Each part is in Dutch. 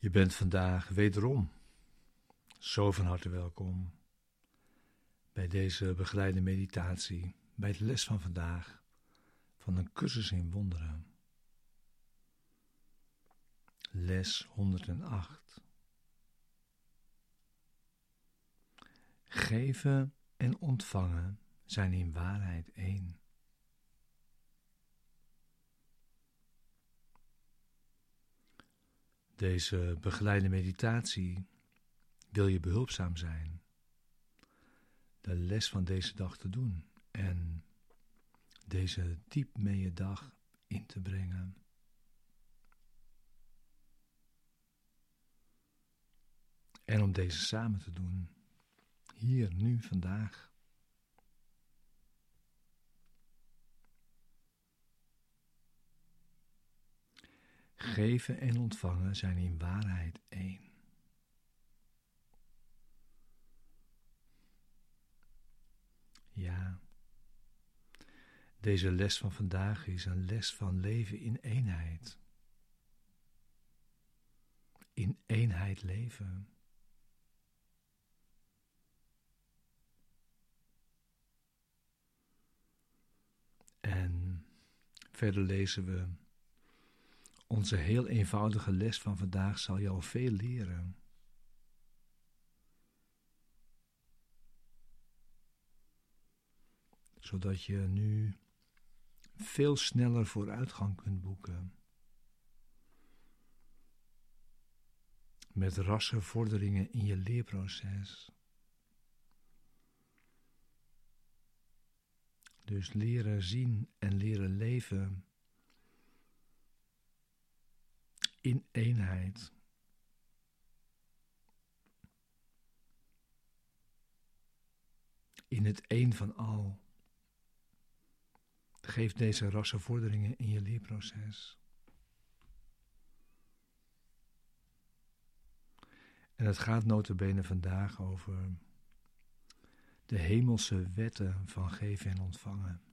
Je bent vandaag wederom zo van harte welkom bij deze begeleide meditatie, bij de les van vandaag van een cursus in wonderen. Les 108. Geven en ontvangen zijn in waarheid één. Deze begeleide meditatie wil je behulpzaam zijn, de les van deze dag te doen en deze diep mee je dag in te brengen. En om deze samen te doen, hier, nu, vandaag. Geven en ontvangen zijn in waarheid één. Ja, deze les van vandaag is een les van leven in eenheid. In eenheid leven. En verder lezen we onze heel eenvoudige les van vandaag zal al veel leren. Zodat je nu veel sneller vooruitgang kunt boeken. Met rasse vorderingen in je leerproces. Dus leren zien en leren leven in eenheid. In het een van al. Geef deze rassenvorderingen in je leerproces. En het gaat notabene vandaag over de hemelse wetten van geven en ontvangen.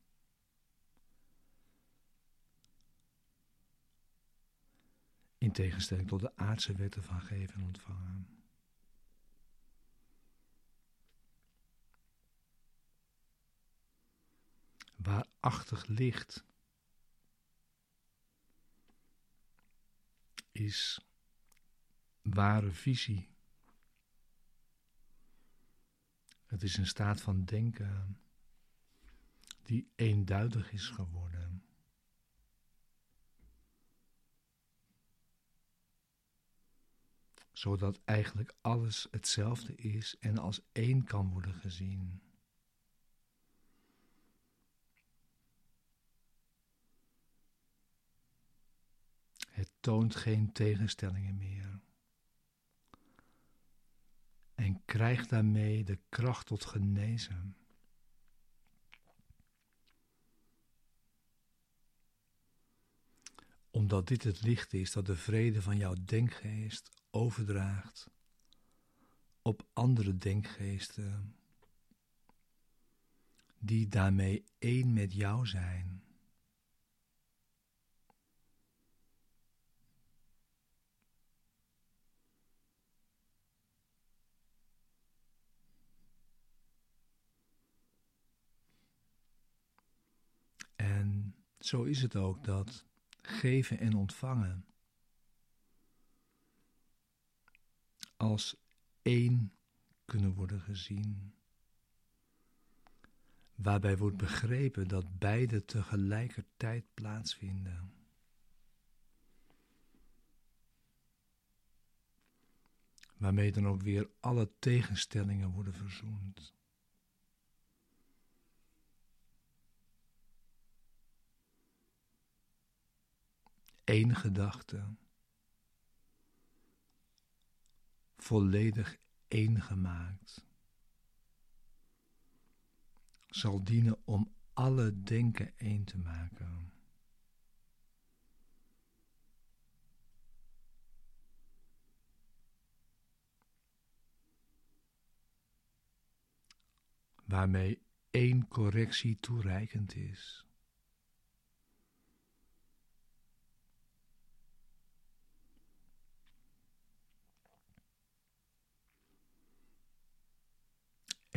In tegenstelling tot de aardse wetten van geven en ontvangen. Waarachtig licht is ware visie. Het is een staat van denken die eenduidig is geworden. Zodat eigenlijk alles hetzelfde is en als één kan worden gezien. Het toont geen tegenstellingen meer en krijgt daarmee de kracht tot genezen. Omdat dit het licht is dat de vrede van jouw denkgeest overdraagt op andere denkgeesten, die daarmee één met jou zijn. En zo is het ook dat geven en ontvangen als één kunnen worden gezien. Waarbij wordt begrepen dat beide tegelijkertijd plaatsvinden. Waarmee dan ook weer alle tegenstellingen worden verzoend. Eén gedachte volledig één gemaakt, zal dienen om alle denken één te maken. Waarmee één correctie toereikend is.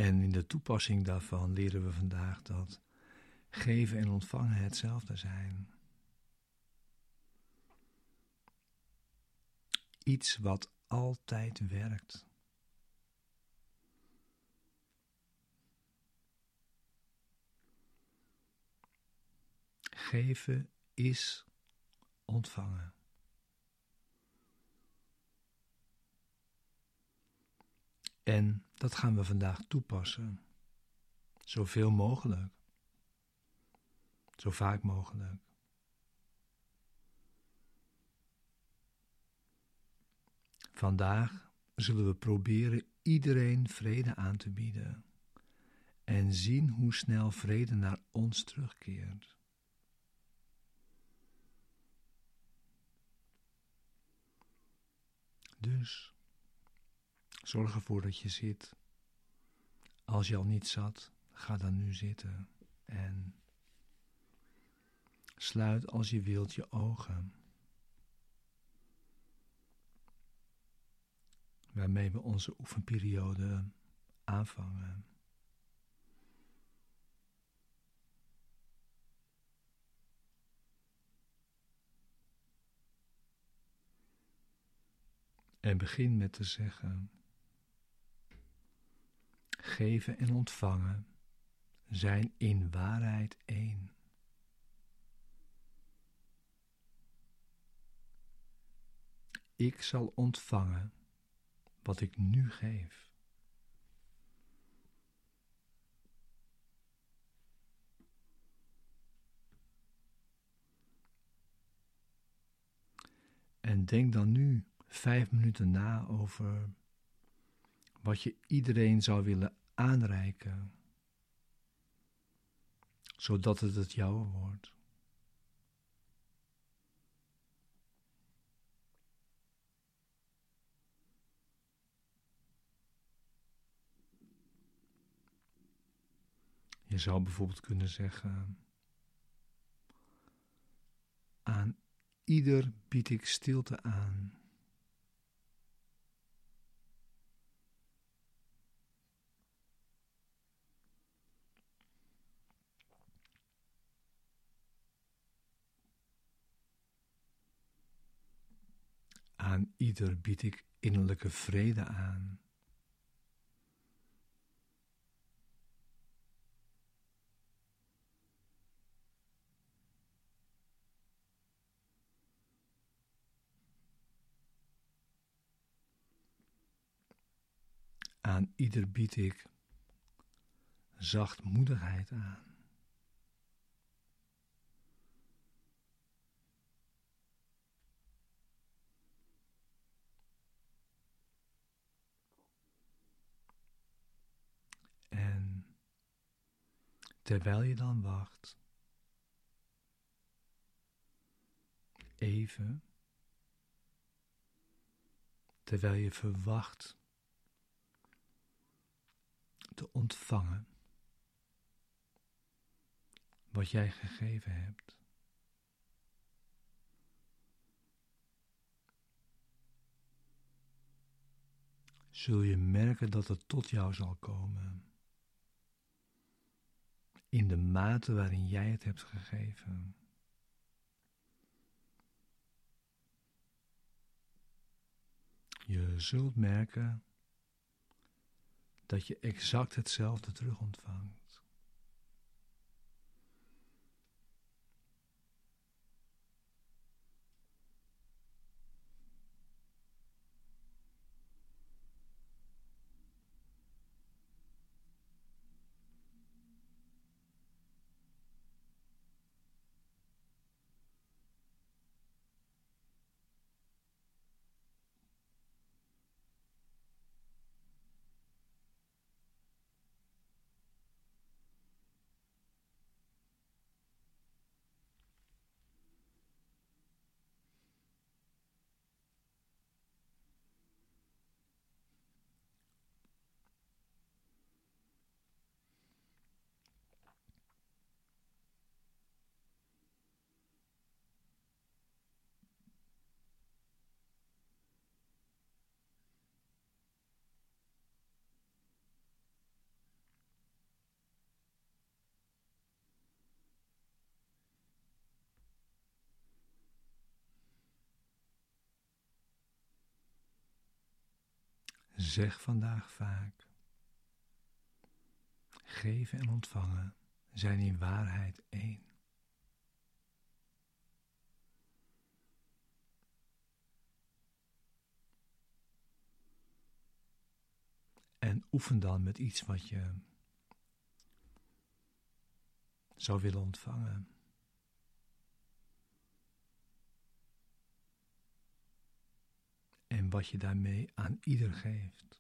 En in de toepassing daarvan leren we vandaag dat geven en ontvangen hetzelfde zijn. Iets wat altijd werkt. Geven is ontvangen. En dat gaan we vandaag toepassen. Zoveel mogelijk. Zo vaak mogelijk. Vandaag zullen we proberen iedereen vrede aan te bieden en zien hoe snel vrede naar ons terugkeert. Dus zorg ervoor dat je zit. Als je al niet zat, ga dan nu zitten en sluit als je wilt je ogen. Waarmee we onze oefenperiode aanvangen. En begin met te zeggen: Geven en ontvangen zijn in waarheid één. Ik zal ontvangen wat ik nu geef. En denk dan nu vijf minuten na over wat je iedereen zou willen aanreiken, zodat het het jouwe wordt. Je zou bijvoorbeeld kunnen zeggen: Aan ieder bied ik stilte aan. Aan ieder bied ik innerlijke vrede aan. Aan ieder bied ik zachtmoedigheid aan. Terwijl je dan wacht, even, terwijl je verwacht te ontvangen wat jij gegeven hebt. Zul je merken dat het tot jou zal komen in de mate waarin jij het hebt gegeven. Je zult merken dat je exact hetzelfde terug ontvangt. Zeg vandaag vaak. Geven en ontvangen zijn in waarheid één. En oefen dan met iets wat je zou willen ontvangen. Wat je daarmee aan ieder geeft.